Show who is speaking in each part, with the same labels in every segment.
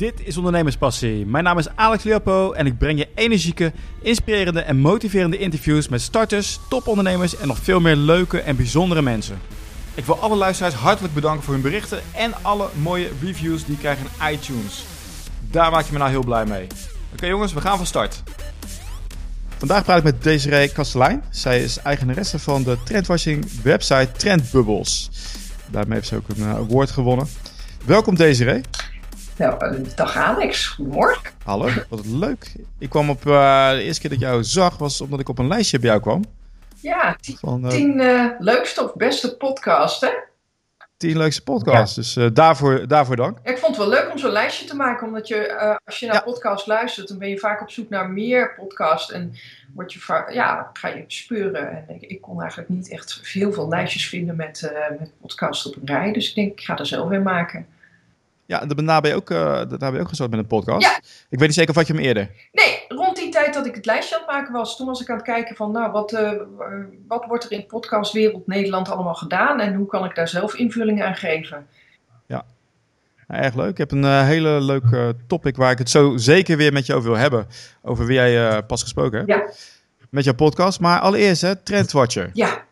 Speaker 1: Dit is Ondernemerspassie. Mijn naam is Alex Leopo en ik breng je energieke, inspirerende en motiverende interviews met starters, topondernemers en nog veel meer leuke en bijzondere mensen. Ik wil alle luisteraars hartelijk bedanken voor hun berichten en alle mooie reviews die ik krijg in iTunes. Daar maak je me nou heel blij mee. Oké jongens, we gaan van start. Vandaag praat ik met Desiree Kastelein. Zij is eigenaresse van de trendwashing website Trendbubbles. Daarmee heeft ze ook een award gewonnen. Welkom Desiree.
Speaker 2: Nou, dag Alex, goedemorgen.
Speaker 1: Hallo, wat leuk. Ik kwam op, uh, de eerste keer dat ik jou zag was omdat ik op een lijstje bij jou kwam.
Speaker 2: Ja, tien, Van, uh, tien uh, leukste of beste podcast, hè?
Speaker 1: Tien leukste podcasts, ja. dus uh, daarvoor, daarvoor dank.
Speaker 2: Ik vond het wel leuk om zo'n lijstje te maken, omdat je, uh, als je naar ja. podcast luistert, dan ben je vaak op zoek naar meer podcasts en word je vaak, ja, ga je speuren. En ik, ik, kon eigenlijk niet echt heel veel lijstjes vinden met, uh, met podcasts op een rij, dus ik denk, ik ga er zelf weer maken.
Speaker 1: Ja, daarna ben je ook, uh, daarna ben je ook gestart met een podcast.
Speaker 2: Ja.
Speaker 1: Ik weet niet zeker of had je hem eerder.
Speaker 2: Nee, rond die tijd dat ik het lijstje aan het maken was, toen was ik aan het kijken van, nou, wat, uh, wat wordt er in podcastwereld Nederland allemaal gedaan en hoe kan ik daar zelf invulling aan geven?
Speaker 1: Ja, nou, erg leuk. Ik heb een uh, hele leuke topic waar ik het zo zeker weer met je over wil hebben. Over wie jij pas gesproken hebt.
Speaker 2: Ja.
Speaker 1: Met jouw podcast. Maar allereerst, hè, Trendwatcher.
Speaker 2: Ja.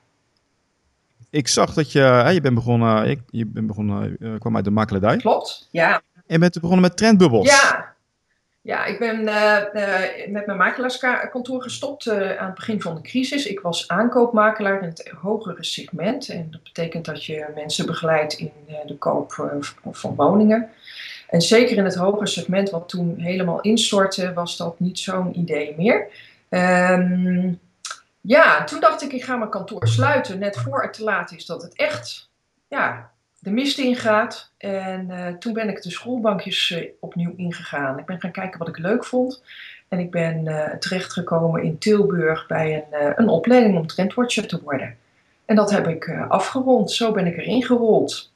Speaker 1: Ik zag dat je, hè, je bent begonnen, ik, je bent begonnen, uh, kwam uit de makelaardij.
Speaker 2: Klopt, ja.
Speaker 1: En bent begonnen met trendbubbels.
Speaker 2: Ja, ja ik ben uh, uh, met mijn makelaarskantoor gestopt aan het begin van de crisis. Ik was aankoopmakelaar in het hogere segment. En dat betekent dat je mensen begeleidt in de koop van woningen. En zeker in het hogere segment, wat toen helemaal instortte, was dat niet zo'n idee meer. Um, ja, toen dacht ik, ik ga mijn kantoor sluiten. Net voor het te laat is dat het echt ja, de mist ingaat. En uh, toen ben ik de schoolbankjes uh, opnieuw ingegaan. Ik ben gaan kijken wat ik leuk vond. En ik ben uh, terechtgekomen in Tilburg bij een, een opleiding om trendwatcher te worden. En dat heb ik afgerond. Zo ben ik erin gerold.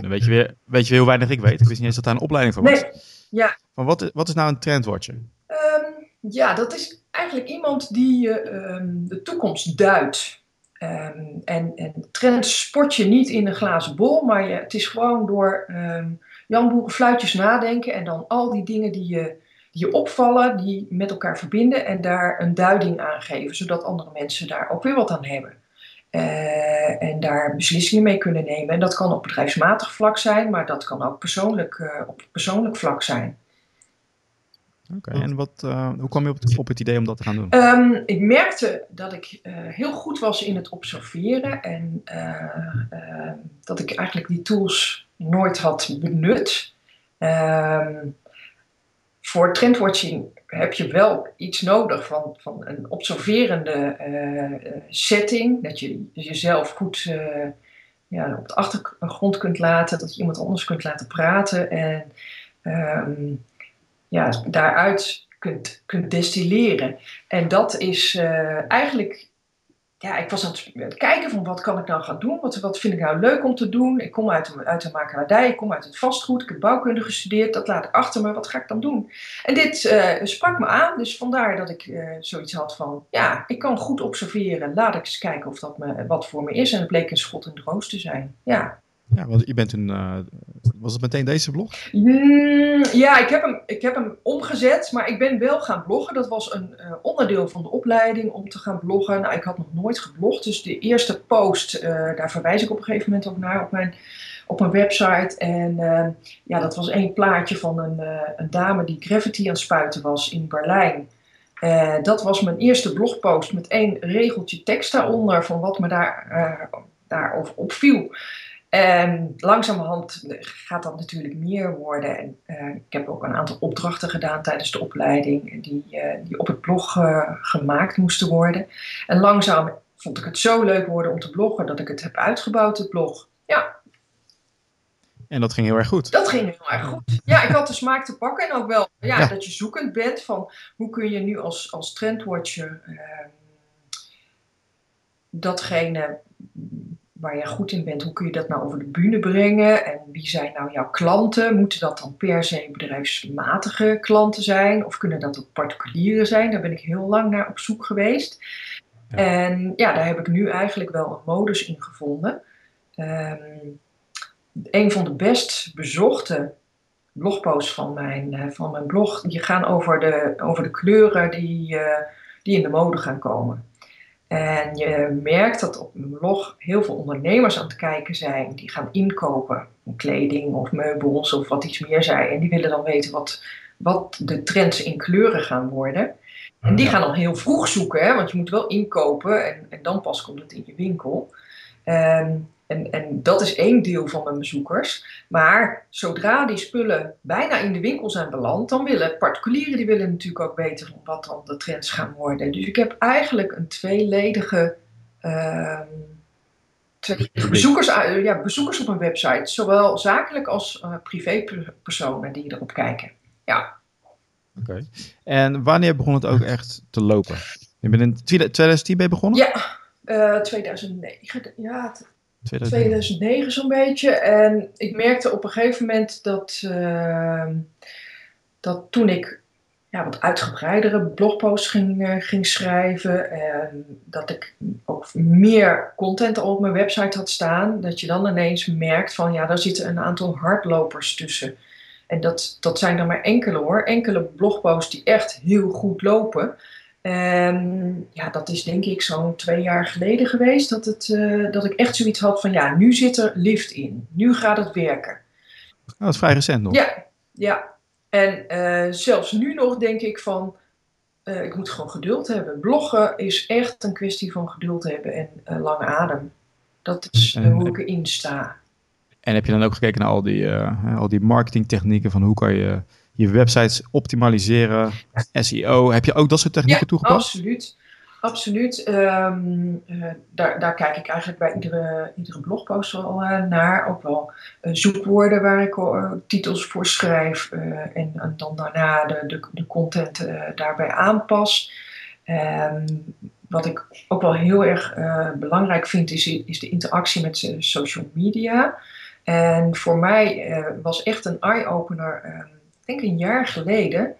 Speaker 1: Weet je, weer, weet je weer hoe weinig ik weet. Ik wist niet eens dat daar een opleiding voor was.
Speaker 2: Nee, ja.
Speaker 1: Maar wat, wat is nou een trendwatcher?
Speaker 2: Um, ja, dat is eigenlijk iemand die um, de toekomst duidt. Um, en, en trends sport je niet in een glazen bol, maar je, het is gewoon door um, Jan fluitjes nadenken en dan al die dingen die je, die je opvallen, die met elkaar verbinden en daar een duiding aan geven, zodat andere mensen daar ook weer wat aan hebben. Uh, en daar beslissingen mee kunnen nemen. En dat kan op bedrijfsmatig vlak zijn, maar dat kan ook persoonlijk, uh, op persoonlijk vlak zijn.
Speaker 1: Oké, okay, en wat, uh, hoe kwam je op het, op het, idee om dat te gaan doen?
Speaker 2: Um, ik merkte dat ik uh, heel goed was in het observeren en uh, dat ik eigenlijk die tools nooit had benut. Um, voor trendwatching heb je wel iets nodig van, van een observerende setting, dat je jezelf goed ja, op de achtergrond kunt laten, dat je iemand anders kunt laten praten en um, ja, daaruit kunt, kunt destilleren. En dat is uh, eigenlijk, ja, ik was aan het kijken van wat kan ik nou gaan doen? Wat, wat vind ik nou leuk om te doen? Ik kom uit uit de makelaardij, ik kom uit het vastgoed, ik heb bouwkunde gestudeerd, dat laat ik achter me, wat ga ik dan doen? En dit uh, sprak me aan, dus vandaar dat ik uh, zoiets had van, ja, ik kan goed observeren, laat ik eens kijken of dat me, wat voor me is. En het bleek een schot in de roos te zijn, ja.
Speaker 1: Ja, want je bent een. Uh, was het meteen deze blog?
Speaker 2: Mm, ja, ik heb, hem, ik heb hem omgezet, maar ik ben wel gaan bloggen. Dat was een uh, onderdeel van de opleiding om te gaan bloggen. Nou, ik had nog nooit geblogd, dus de eerste post, uh, daar verwijs ik op een gegeven moment ook naar op mijn, op mijn website. En ja, dat was één plaatje van een, een dame die gravity aan het spuiten was in Berlijn. dat was mijn eerste blogpost met één regeltje tekst daaronder van wat me daar, daarover opviel. En langzamerhand gaat dat natuurlijk meer worden. En, uh, ik heb ook een aantal opdrachten gedaan tijdens de opleiding die, uh, die op het blog uh, gemaakt moesten worden. En langzaam vond ik het zo leuk worden om te bloggen dat ik het heb uitgebouwd, het blog. Ja.
Speaker 1: En dat ging heel erg goed.
Speaker 2: Dat ging heel erg goed. Ja, ik had de smaak te pakken en ook wel ja, ja. dat je zoekend bent van hoe kun je nu als, als trendwatcher ehm, datgene waar je goed in bent, hoe kun je dat nou over de bühne brengen? En wie zijn nou jouw klanten? Moeten dat dan per se bedrijfsmatige klanten zijn? Of kunnen dat ook particulieren zijn? Daar ben ik heel lang naar op zoek geweest. Ja. En ja, daar heb ik nu eigenlijk wel een modus in gevonden. Um, een van de best bezochte blogposts van mijn, van mijn blog, die gaan over de, over de kleuren die, die in de mode gaan komen. En je merkt dat op mijn blog heel veel ondernemers aan het kijken zijn. Die gaan inkopen, kleding of meubels of wat iets meer zijn. En die willen dan weten wat, wat de trends in kleuren gaan worden. En die gaan dan heel vroeg zoeken, hè, want je moet wel inkopen en, en dan pas komt het in je winkel. Um, en, en dat is één deel van mijn bezoekers. Maar zodra die spullen bijna in de winkel zijn beland, dan willen particulieren die willen natuurlijk ook weten wat dan de trends gaan worden. Dus ik heb eigenlijk een tweeledige uh, twee bezoekers, ja, bezoekers op een website. Zowel zakelijk als uh, privépersonen die erop kijken. Ja.
Speaker 1: Oké. En wanneer begon het ook echt te lopen? Je bent in 2010 ben begonnen?
Speaker 2: Ja, uh, eh, 2009. Ja, 2009 zo'n beetje. En ik merkte op een gegeven moment dat, uh, dat toen ik ja, wat uitgebreidere blogposts ging, uh, ging schrijven en dat ik ook meer content op mijn website had staan, dat je dan ineens merkt van ja, daar zitten een aantal hardlopers tussen. En dat, dat zijn er maar enkele hoor, enkele blogposts die echt heel goed lopen. En ja, dat is denk ik zo'n twee jaar geleden geweest dat, het, uh, dat ik echt zoiets had van ja, nu zit er lift in. Nu gaat het werken.
Speaker 1: Oh, dat is vrij recent nog.
Speaker 2: Ja, ja. En uh, zelfs nu nog denk ik van uh, ik moet gewoon geduld hebben. Bloggen is echt een kwestie van geduld hebben en lange adem. Dat is hoe ik erin sta.
Speaker 1: En heb je dan ook gekeken naar al die, al die marketingtechnieken van hoe kan je je websites optimaliseren, SEO. Heb je ook dat soort technieken ja, toegepast?
Speaker 2: Absoluut. Absoluut. Um, uh, daar, daar kijk ik eigenlijk bij iedere, iedere blogpost wel uh, naar. Ook wel uh, zoekwoorden waar ik titels voor schrijf. En, en, dan daarna de, de, de content daarbij aanpas. Um, wat ik ook wel heel erg belangrijk vind, is, is de interactie met social media. En voor mij was echt een eye-opener ehm, denk een jaar geleden,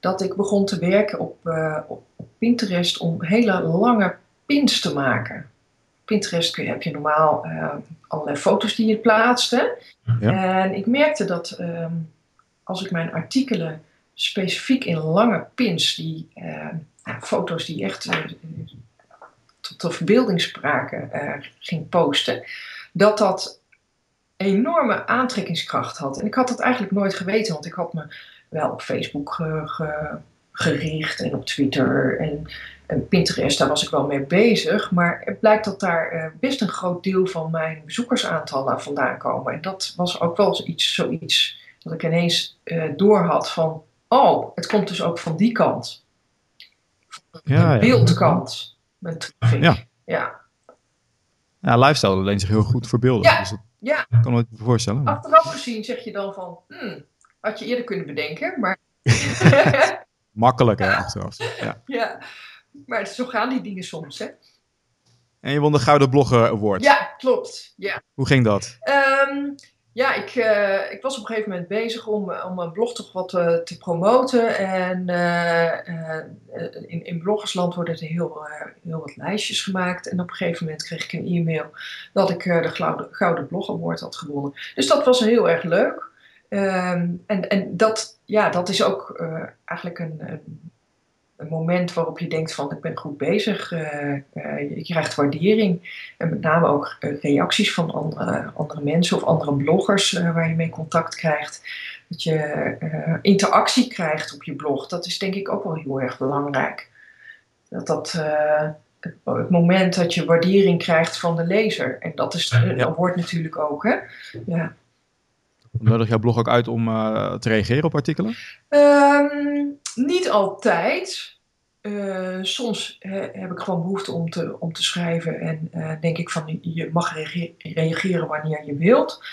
Speaker 2: dat ik begon te werken op, uh, op, Pinterest om hele lange pins te maken. Pinterest heb je normaal uh, allerlei foto's die je plaatste. Ja. En ik merkte dat uh, als ik mijn artikelen specifiek in lange pins, die foto's die echt tot de verbeelding spraken, ging posten, dat dat enorme aantrekkingskracht had. En ik had dat eigenlijk nooit geweten, want ik had me wel op Facebook ge, gericht en op Twitter en, en, Pinterest, daar was ik wel mee bezig. Maar het blijkt dat daar uh, best een groot deel van mijn bezoekersaantallen vandaan komen. En dat was ook wel iets, zoiets dat ik ineens uh, door had van, oh, het komt dus ook van die kant. Ja, de beeldkant. Mijn
Speaker 1: ja. ja. Ja, lifestyle leent zich heel goed voor beelden.
Speaker 2: Ja. Dus ja.
Speaker 1: Ik kan me het voorstellen.
Speaker 2: Achteraf gezien zeg je dan van, hmm, had je eerder kunnen bedenken, maar...
Speaker 1: Makkelijk hè, achteraf. Ja.
Speaker 2: ja, maar zo gaan die dingen soms hè.
Speaker 1: En je won de Gouden Blogger Award.
Speaker 2: Ja, klopt. Ja.
Speaker 1: Hoe ging dat?
Speaker 2: Um, ja, ik, uh, ik was op een gegeven moment bezig om, om mijn blog toch wat uh, te promoten. En in, in bloggersland worden er heel, heel wat lijstjes gemaakt. En op een gegeven moment kreeg ik een e-mail dat ik de Gouden, Gouden Blog Award had gewonnen. Dus dat was heel erg leuk. Um, en en dat, ja, dat is ook eigenlijk een, een een moment waarop je denkt van ik ben goed bezig. Uh, uh, je krijgt waardering en met name ook uh, reacties van andere, andere mensen of andere bloggers waar je mee contact krijgt. Dat je interactie krijgt op je blog. Dat is denk ik ook wel heel erg belangrijk. Dat dat het, het, moment dat je waardering krijgt van de lezer. En dat is ja. wordt natuurlijk ook. Hè? Ja.
Speaker 1: Nodig jouw blog ook uit om te reageren op artikelen?
Speaker 2: Um, niet altijd. Uh, soms heb ik gewoon behoefte om te, om te schrijven en uh, denk ik van je mag reageren wanneer je wilt.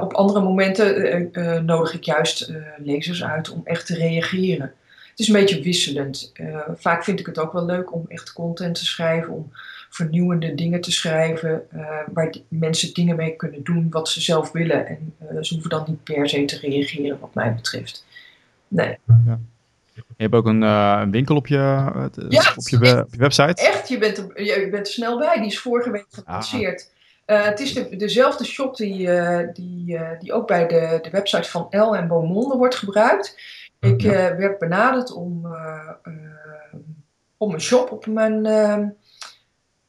Speaker 2: Op andere momenten nodig ik juist lezers uit om echt te reageren. Het is een beetje wisselend. vaak vind ik het ook wel leuk om echt content te schrijven, om vernieuwende dingen te schrijven, waar mensen dingen mee kunnen doen wat ze zelf willen. En ze hoeven dan niet per se te reageren, wat mij betreft. Nee. Ja.
Speaker 1: Je hebt ook een, uh, een winkel op je, uh, op, je, op je website.
Speaker 2: Echt, je bent, er, je bent er snel bij. Die is vorige week gelanceerd. Uh, het is de, dezelfde shop die, die, die ook bij de, de website van El en Beaumonde wordt gebruikt. Ik werd benaderd om, om een shop op mijn,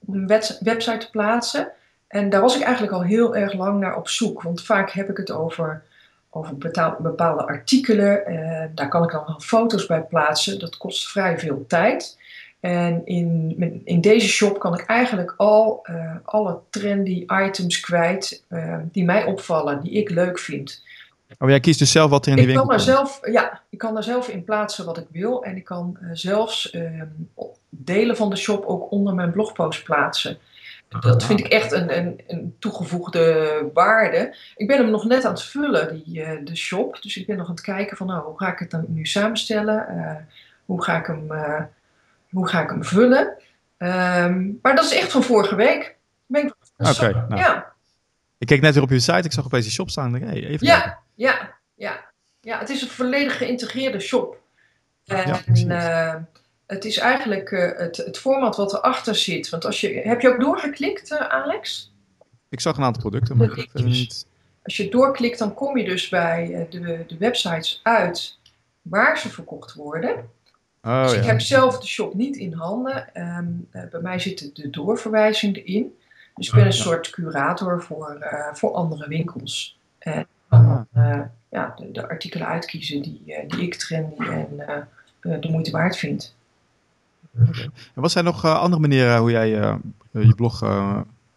Speaker 2: mijn website te plaatsen. En daar was ik eigenlijk al heel erg lang naar op zoek. Want vaak heb ik het over, over bepaalde artikelen. daar kan ik dan foto's bij plaatsen. Dat kost vrij veel tijd. En in, in deze shop kan ik eigenlijk al uh, alle trendy items kwijt uh, die mij opvallen, die ik leuk vind.
Speaker 1: Oh, jij kiest dus zelf wat er in de winkel
Speaker 2: kan zelf, Ja, ik kan daar zelf in plaatsen wat ik wil. En ik kan uh, zelfs ehm, delen van de shop ook onder mijn blogpost plaatsen. Dat vind ik echt een, een, een, toegevoegde waarde. Ik ben hem nog net aan het vullen, die, de shop. Dus ik ben nog aan het kijken van, nou, hoe ga ik het dan nu samenstellen? hoe ga ik hem hoe ga ik hem vullen? Ehm, maar dat is echt van vorige week.
Speaker 1: Oké, nou. ja. Ik keek net weer op je site, ik zag opeens die shop staan. Hey, even
Speaker 2: ja, ja, ja, ja, het is een volledig geïntegreerde shop. En ja, uh, het is eigenlijk uh, het, het format wat erachter zit. Want als je, heb je ook doorgeklikt, uh, Alex?
Speaker 1: Ik zag een aantal producten, maar ik niet.
Speaker 2: Als je doorklikt, dan kom je dus bij de, de websites uit waar ze verkocht worden. Oh, dus ik heb zelf de shop niet in handen. Ehm, eh, bij mij zitten de doorverwijzingen erin. Dus ik ben een soort curator voor, uh, voor andere winkels. En dan uh, ja, de, de, artikelen uitkiezen die, die ik trendy en de moeite waard vind.
Speaker 1: Okay. En wat zijn nog andere manieren hoe jij je blog,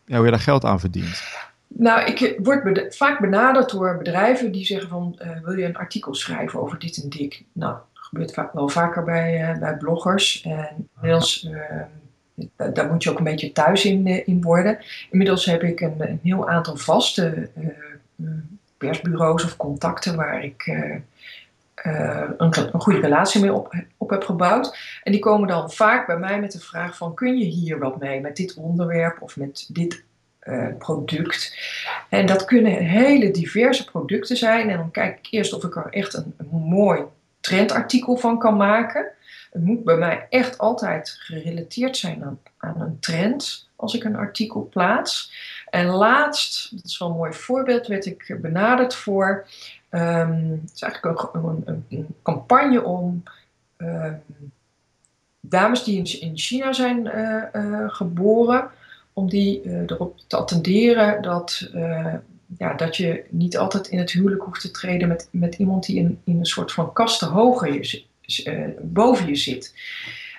Speaker 1: ja, hoe je daar geld aan verdient?
Speaker 2: Nou, ik word vaak benaderd door bedrijven die zeggen van, wil je een artikel schrijven over dit en dit? Nou, gebeurt vaak, wel vaker bij, bij bloggers. En inmiddels, uh, daar moet je ook een beetje thuis in, uh, in worden. Inmiddels heb ik een, een heel aantal vaste persbureaus of contacten waar ik een, een, goede relatie mee op, op heb gebouwd. En die komen dan vaak bij mij met de vraag van kun je hier wat mee met dit onderwerp of met dit product. En dat kunnen hele diverse producten zijn. En dan kijk ik eerst of ik er echt een, een mooi trendartikel van kan maken. Het moet bij mij echt altijd gerelateerd zijn aan, aan een trend als ik een artikel plaats. En laatst, dat is wel een mooi voorbeeld, werd ik benaderd voor. Um, het is eigenlijk een, een, campagne om um, dames die in, in China zijn uh, uh, geboren, om die uh, erop te attenderen dat ja, dat je niet altijd in het huwelijk hoeft te treden met, met iemand die in, in een soort van kasten hoger je, uh, boven je zit.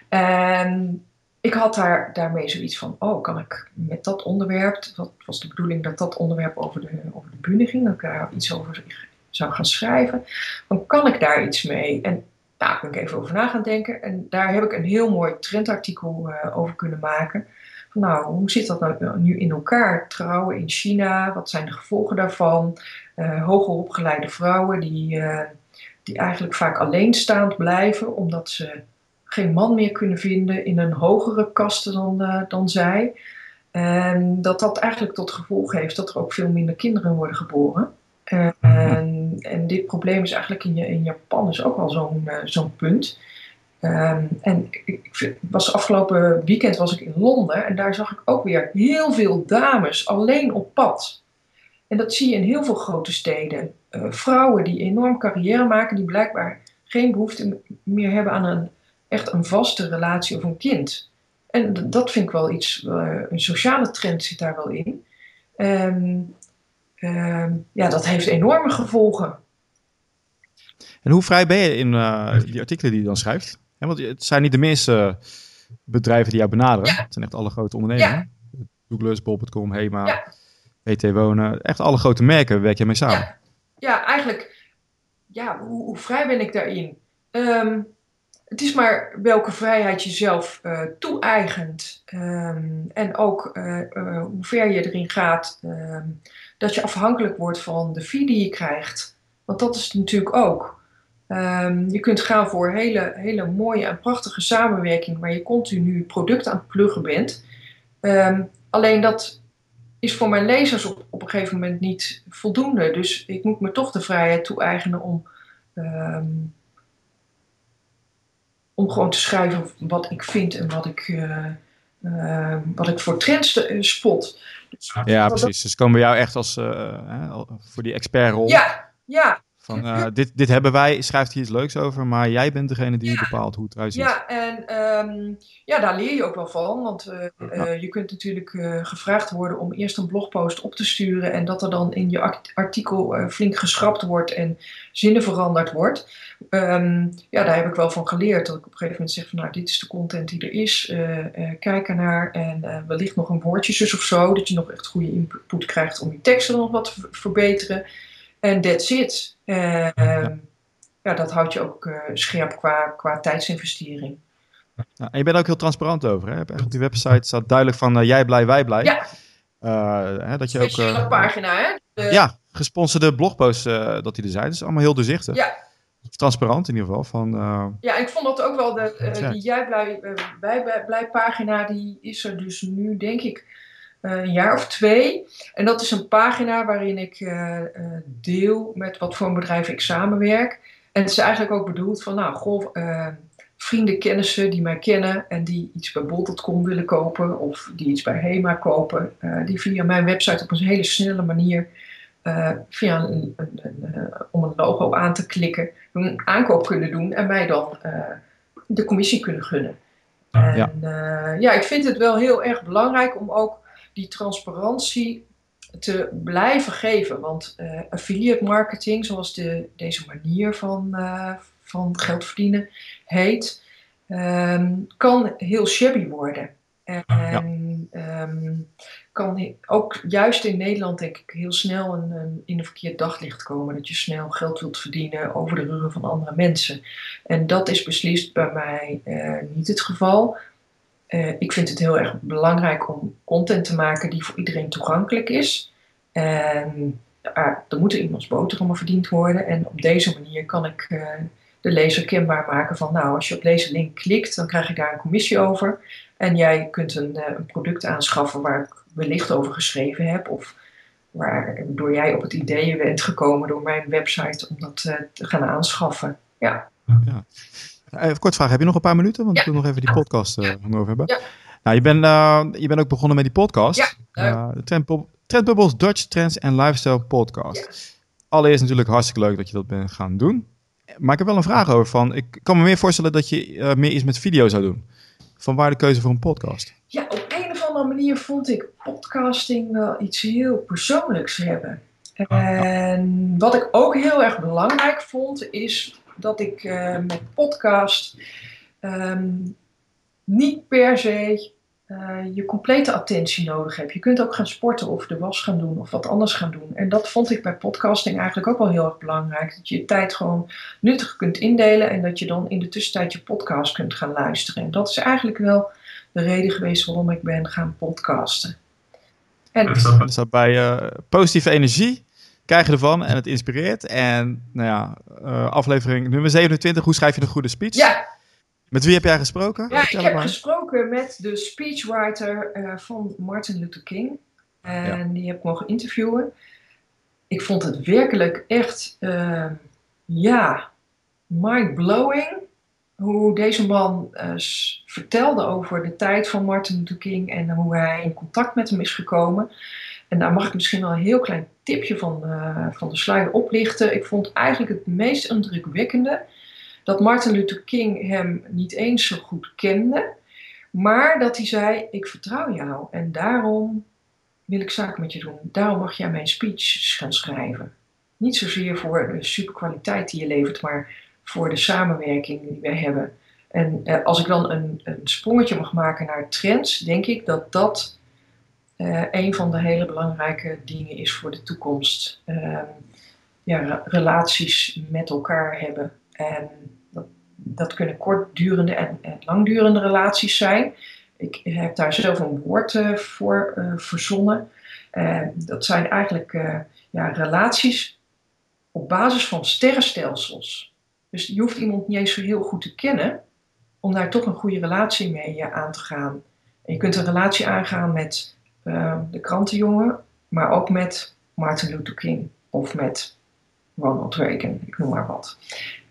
Speaker 2: En ik had daar, daarmee zoiets van, oh, kan ik met dat onderwerp, wat was de bedoeling dat dat onderwerp over de, over de bühne ging, dat ik daar iets over zou gaan schrijven, dan kan ik daar iets mee. En daar ben ik even over na gaan denken. En daar heb ik een heel mooi trendartikel uh, over kunnen maken nou, hoe zit dat nou nu in elkaar? Trouwen in China, wat zijn de gevolgen daarvan? Uh, hoger opgeleide vrouwen die, die eigenlijk vaak alleenstaand blijven omdat ze geen man meer kunnen vinden in een hogere kaste dan, uh, dan zij. En dat dat eigenlijk tot gevolg heeft dat er ook veel minder kinderen worden geboren. En, en dit probleem is eigenlijk in, in Japan is ook wel zo'n zo'n punt. Um, en ik, was afgelopen weekend was ik in Londen en daar zag ik ook weer heel veel dames alleen op pad. En dat zie je in heel veel grote steden. Uh, vrouwen die enorm carrière maken, die blijkbaar geen behoefte meer hebben aan een echt een vaste relatie of een kind. En dat vind ik wel iets, uh, een sociale trend zit daar wel in. Um, um, ja, dat heeft enorme gevolgen.
Speaker 1: En hoe vrij ben je in uh, die artikelen die je dan schrijft? want het zijn niet de meeste bedrijven die jou benaderen. Het zijn echt alle grote ondernemingen. Ja. Douglas, Bol.com, Hema, ja. WT Wonen. Echt alle grote merken werk je mee samen.
Speaker 2: Ja, ja eigenlijk, ja, hoe, hoe, vrij ben ik daarin? Um, het is maar welke vrijheid je zelf uh, toe-eigent. Um, en ook uh, uh, hoe ver je erin gaat. Um, dat je afhankelijk wordt van de fee die je krijgt. Want dat is natuurlijk ook. Je kunt gaan voor hele, hele mooie en prachtige samenwerking waar je continu producten aan het pluggen bent. Alleen dat is voor mijn lezers op, op een gegeven moment niet voldoende. Dus ik moet me toch de vrijheid toe-eigenen om, um, om gewoon te schrijven wat ik vind en wat ik, uh, wat ik voor trends spot.
Speaker 1: Dus, ja, precies. Dus komen bij jou echt als voor die expertrol.
Speaker 2: Ja, ja.
Speaker 1: Van, uh, dit, dit hebben wij, schrijft hier iets leuks over, maar jij bent degene die bepaalt hoe het eruit ziet.
Speaker 2: Ja, en um, ja, daar leer je ook wel van. Want uh, uh, je kunt natuurlijk gevraagd worden om eerst een blogpost op te sturen en dat er dan in je artikel flink geschrapt wordt en zinnen veranderd wordt. Um, ja, daar heb ik wel van geleerd. Dat ik op een gegeven moment zeg van nou, dit is de content die er is. kijk ernaar en wellicht nog een woordjes of zo. Dat je nog echt goede input krijgt om je teksten nog wat te verbeteren. En that's it. Uh, ja. dat houdt je ook uh, scherp qua, qua tijdsinvestering.
Speaker 1: Ja, en je bent ook heel transparant over. Hè? Op die website staat duidelijk van uh, jij blij, wij blij.
Speaker 2: Ja.
Speaker 1: Hè, dat je ook,
Speaker 2: pagina, hè?
Speaker 1: De... Ja, gesponsorde blogposts dat die er zijn. Dat is allemaal heel doorzichtig.
Speaker 2: Ja.
Speaker 1: Transparant in ieder geval. Van,
Speaker 2: Ja, ik vond dat ook wel. De, die jij blij, wij blij pagina, die is er dus nu denk ik eh, een jaar of twee. En dat is een pagina waarin ik uh, deel met wat voor een bedrijf ik samenwerk. En het is eigenlijk ook bedoeld van, nou, goh, vrienden, kennissen die mij kennen en die iets bij bol.com willen kopen of die iets bij HEMA kopen, die via mijn website op een hele snelle manier, via een, een, een, om een logo aan te klikken, een aankoop kunnen doen en mij dan de commissie kunnen gunnen. En ja. ja, ik vind het wel heel erg belangrijk om ook die transparantie te blijven geven. Want uh, affiliate marketing, zoals de, deze manier van, uh, van geld verdienen heet, um, kan heel shabby worden. En ja. um, kan ook juist in Nederland denk ik heel snel een, een, in een verkeerd daglicht komen. Dat je snel geld wilt verdienen over de ruggen van andere mensen. En dat is beslist bij mij uh, niet het geval. Uh, ik vind het heel erg belangrijk om content te maken die voor iedereen toegankelijk is. En uh, er moeten iemands boterhammen verdiend worden. En op deze manier kan ik uh, de lezer kenbaar maken van, nou, als je op deze link klikt, dan krijg je daar een commissie over. En jij kunt een, een product aanschaffen waar ik wellicht over geschreven heb. Of waardoor jij op het idee bent gekomen door mijn website om dat te gaan aanschaffen. Ja.
Speaker 1: ja. Even kort vragen, heb je nog een paar minuten? Want ja. ik wil nog even die podcast uh, over hebben. Ja. Nou, je bent, uh, je bent ook begonnen met die podcast. Ja. De Trendbubbles Dutch Trends en Lifestyle Podcast. Allereerst natuurlijk hartstikke leuk dat je dat bent gaan doen. Maar ik heb wel een vraag over van, ik kan me meer voorstellen dat je meer iets met video zou doen. Van waar de keuze voor een podcast?
Speaker 2: Ja, op een of andere manier vond ik podcasting wel iets heel persoonlijks hebben. En wat ik ook heel erg belangrijk vond, is dat ik uh, met podcast um, niet per se uh, je complete attentie nodig heb. Je kunt ook gaan sporten of de was gaan doen of wat anders gaan doen. En dat vond ik bij podcasting eigenlijk ook wel heel erg belangrijk. Dat je je tijd gewoon nuttig kunt indelen en dat je dan in de tussentijd je podcast kunt gaan luisteren. En dat is eigenlijk wel de reden geweest waarom ik ben gaan podcasten.
Speaker 1: En, is dat bij uh, positieve energie? Krijg ervan en het inspireert. En nou ja, uh, aflevering nummer 27, hoe schrijf je een goede speech?
Speaker 2: Ja.
Speaker 1: Met wie heb jij gesproken?
Speaker 2: Ja, ik heb maar. gesproken met de speechwriter uh, van Martin Luther King. En ja. die heb ik mogen interviewen. Ik vond het werkelijk echt, uh, ja, mind-blowing. Hoe deze man vertelde over de tijd van Martin Luther King en hoe hij in contact met hem is gekomen. En daar mag ik misschien wel een heel klein tipje van, uh, van de sluier oplichten. Ik vond eigenlijk het meest indrukwekkende dat Martin Luther King hem niet eens zo goed kende, maar dat hij zei: Ik vertrouw jou en daarom wil ik zaken met je doen. Daarom mag jij mijn speeches gaan schrijven. Niet zozeer voor de superkwaliteit die je levert, maar voor de samenwerking die wij hebben. En eh, als ik dan een, een sprongetje mag maken naar trends, denk ik dat dat uh, een van de hele belangrijke dingen is voor de toekomst. Uh, ja, relaties met elkaar hebben. En dat, dat kunnen kortdurende en, en, langdurende relaties zijn. Ik heb daar zelf een woord uh, voor uh, verzonnen. dat zijn eigenlijk ja, relaties op basis van sterrenstelsels. Dus je hoeft iemand niet eens zo heel goed te kennen om daar toch een goede relatie mee aan te gaan. En je kunt een relatie aangaan met uh, de krantenjongen, maar ook met Martin Luther King of met Ronald Reagan, ik noem maar wat.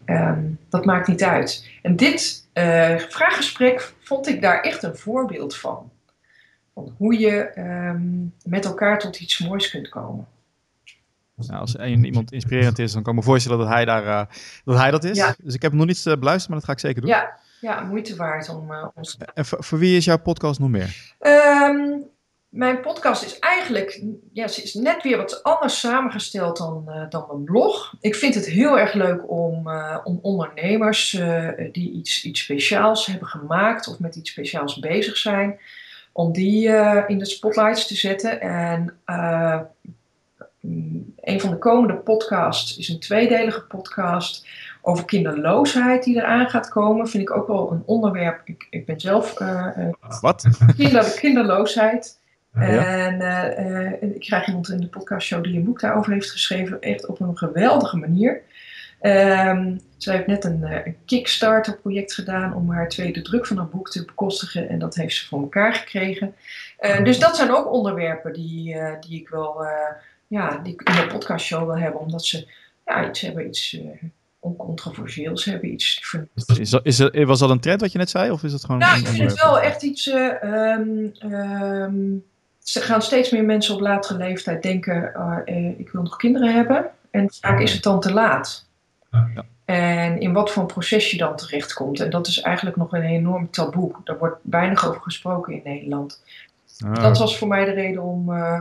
Speaker 2: Um, dat maakt niet uit. En dit uh, vraaggesprek vond ik daar echt een voorbeeld van. van hoe je ehm, met elkaar tot iets moois kunt komen.
Speaker 1: Nou, als een, iemand inspirerend is, dan kan ik me voorstellen dat hij, daar, uh, dat, hij dat is.
Speaker 2: Ja.
Speaker 1: Dus ik heb hem nog niet uh, beluisterd, maar dat ga ik zeker doen.
Speaker 2: Ja, ja moeite waard om ons...
Speaker 1: En voor, voor, wie is jouw podcast nog meer?
Speaker 2: Um, mijn podcast is eigenlijk ja, ze is net weer wat anders samengesteld dan, uh, dan mijn blog. Ik vind het heel erg leuk om, uh, om ondernemers uh, die iets, iets speciaals hebben gemaakt of met iets speciaals bezig zijn, om die in de spotlights te zetten. En een van de komende podcasts is een tweedelige podcast over kinderloosheid die eraan gaat komen. Vind ik ook wel een onderwerp. Ik, ik ben zelf.
Speaker 1: Wat?
Speaker 2: Kinder, kinderloosheid. En uh, ik krijg iemand in de podcastshow die een boek daarover heeft geschreven, echt op een geweldige manier. Um, zij heeft net een, een Kickstarter-project gedaan om haar tweede druk van haar boek te bekostigen. En dat heeft ze voor elkaar gekregen. Uh, dus dat zijn ook onderwerpen die, uh, die ik wel ja, die ik in de podcastshow wil hebben, omdat ze ja, iets hebben, iets oncontroversieels hebben, iets
Speaker 1: is dat, is dat, Was dat een trend wat je net zei? Of is het gewoon
Speaker 2: nou, ik vind het wel echt iets. Um, um, ze gaan steeds meer mensen op latere leeftijd denken: uh, uh, ik wil nog kinderen hebben. En vaak is het dan te laat.
Speaker 1: Ja.
Speaker 2: En in wat voor een proces je dan terechtkomt. En dat is eigenlijk nog een enorm taboe. Daar wordt weinig over gesproken in Nederland.
Speaker 1: Ah.
Speaker 2: Dat was voor mij de reden om, uh,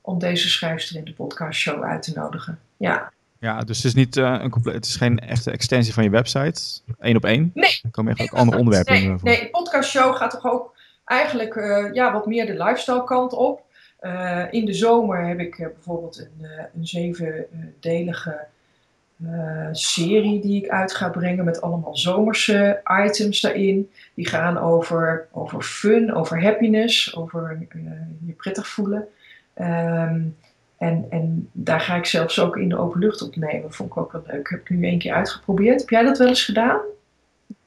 Speaker 2: om deze schrijfster in de podcastshow uit te nodigen. Ja.
Speaker 1: Ja, dus het is, niet, uh, een compleet, het is geen echte extensie van je website. Eén op één.
Speaker 2: Nee.
Speaker 1: Er komen echt ook andere onderwerpen
Speaker 2: nee,
Speaker 1: in.
Speaker 2: Nee, de podcastshow gaat toch ook eigenlijk uh, ja, wat meer de lifestyle kant op. Uh, in de zomer heb ik uh, bijvoorbeeld een, een zevendelige serie die ik uit ga brengen met allemaal zomerse items daarin. Die gaan over, over fun, over happiness, over je prettig voelen. Um, en, en daar ga ik zelfs ook in de open lucht opnemen. Vond ik ook wel leuk. Heb ik nu één keer uitgeprobeerd. Heb jij dat wel eens gedaan?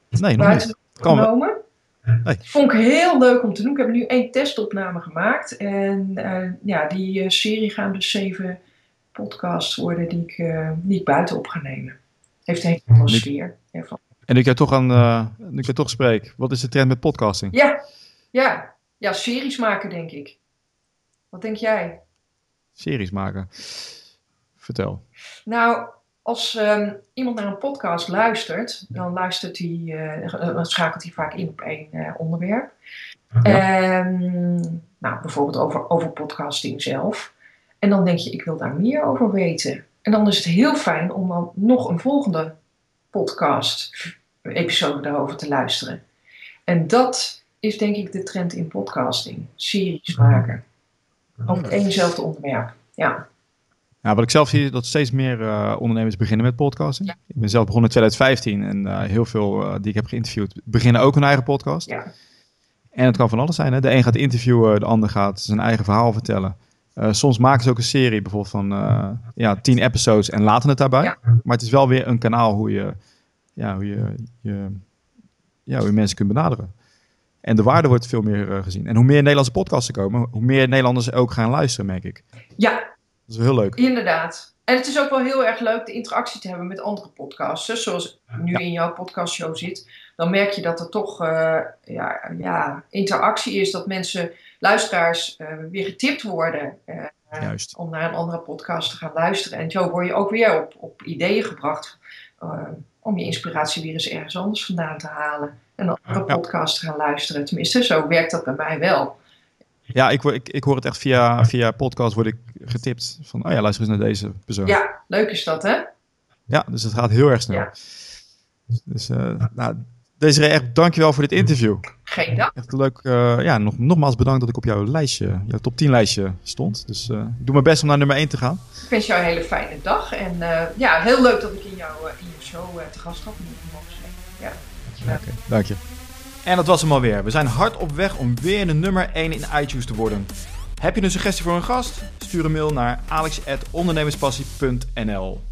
Speaker 1: Nee, nog niet.
Speaker 2: Kan?
Speaker 1: Nee.
Speaker 2: Vond ik heel leuk om te doen. Ik heb nu één testopname gemaakt. En uh, ja, die uh, serie gaan dus zeven podcasts worden die ik, uh, die ik buiten op ga nemen. Heeft een hele andere sfeer ervan.
Speaker 1: En nu ik jou toch, aan, uh, nu ik jou toch spreek, wat is de trend met podcasting?
Speaker 2: Ja, ja, ja, series maken denk ik. Wat denk jij?
Speaker 1: Series maken. Vertel.
Speaker 2: Nou, als um, iemand naar een podcast luistert, dan luistert hij, uh, dan schakelt hij vaak in op één uh, onderwerp. Ja. Um, nou, bijvoorbeeld over, over podcasting zelf. En dan denk je, ik wil daar meer over weten. En dan is het heel fijn om dan nog een volgende podcast-episode daarover te luisteren. En dat is denk ik de trend in podcasting. Series maken. Over het eenzelfde onderwerp. Ja.
Speaker 1: Ja, wat ik zelf zie, dat steeds meer uh, ondernemers beginnen met podcasting.
Speaker 2: Ja.
Speaker 1: Ik ben zelf begonnen in 2015 en uh, heel veel uh, die ik heb geïnterviewd beginnen ook hun eigen podcast.
Speaker 2: Ja.
Speaker 1: En het kan van alles zijn. Hè? De een gaat interviewen, de ander gaat zijn eigen verhaal vertellen. Uh, soms maken ze ook een serie, bijvoorbeeld van uh, ja, tien episodes en laten het daarbij.
Speaker 2: Ja.
Speaker 1: Maar het is wel weer een kanaal hoe je, ja, hoe je, je, ja, hoe je mensen kunt benaderen. En de waarde wordt veel meer uh, gezien. En hoe meer Nederlandse podcasts er komen, hoe meer Nederlanders ook gaan luisteren, merk ik.
Speaker 2: Ja.
Speaker 1: Dat is heel leuk.
Speaker 2: Inderdaad. En het is ook wel heel erg leuk de interactie te hebben met andere podcasters. Zoals nu
Speaker 1: Ja.
Speaker 2: in jouw podcastshow zit. Dan merk je dat er toch eh, ja, ja, interactie is. Dat mensen, luisteraars, eh, weer getipt worden. eh,
Speaker 1: Juist.
Speaker 2: om naar een andere podcast te gaan luisteren. En zo word je ook weer op, op ideeën gebracht. om je inspiratie weer eens ergens anders vandaan te halen. En een andere
Speaker 1: Ja.
Speaker 2: podcast te gaan luisteren. Tenminste, zo werkt dat bij mij wel.
Speaker 1: Ja, ik, ik, ik hoor het echt via, via podcast word ik getipt. Van, oh ja, luister eens naar deze persoon.
Speaker 2: Ja, leuk is dat, hè?
Speaker 1: Ja, dus het gaat heel erg snel.
Speaker 2: Ja.
Speaker 1: Dus, eh nou, Desiree, echt dankjewel voor dit interview.
Speaker 2: Geen dank.
Speaker 1: Echt leuk. eh, ja, nog, nogmaals bedankt dat ik op jouw lijstje, jouw top 10 lijstje stond. Dus eh, ik doe mijn best om naar nummer 1 te gaan.
Speaker 2: Ik wens jou een hele fijne dag. En ja, heel leuk dat ik in, jou, in je show te gast had mogen zijn. Ja, dankjewel.
Speaker 1: Oké, dank je. En dat was hem alweer. We zijn hard op weg om weer de nummer 1 in iTunes te worden. Heb je een suggestie voor een gast? Stuur een mail naar alex.ondernemerspassie.nl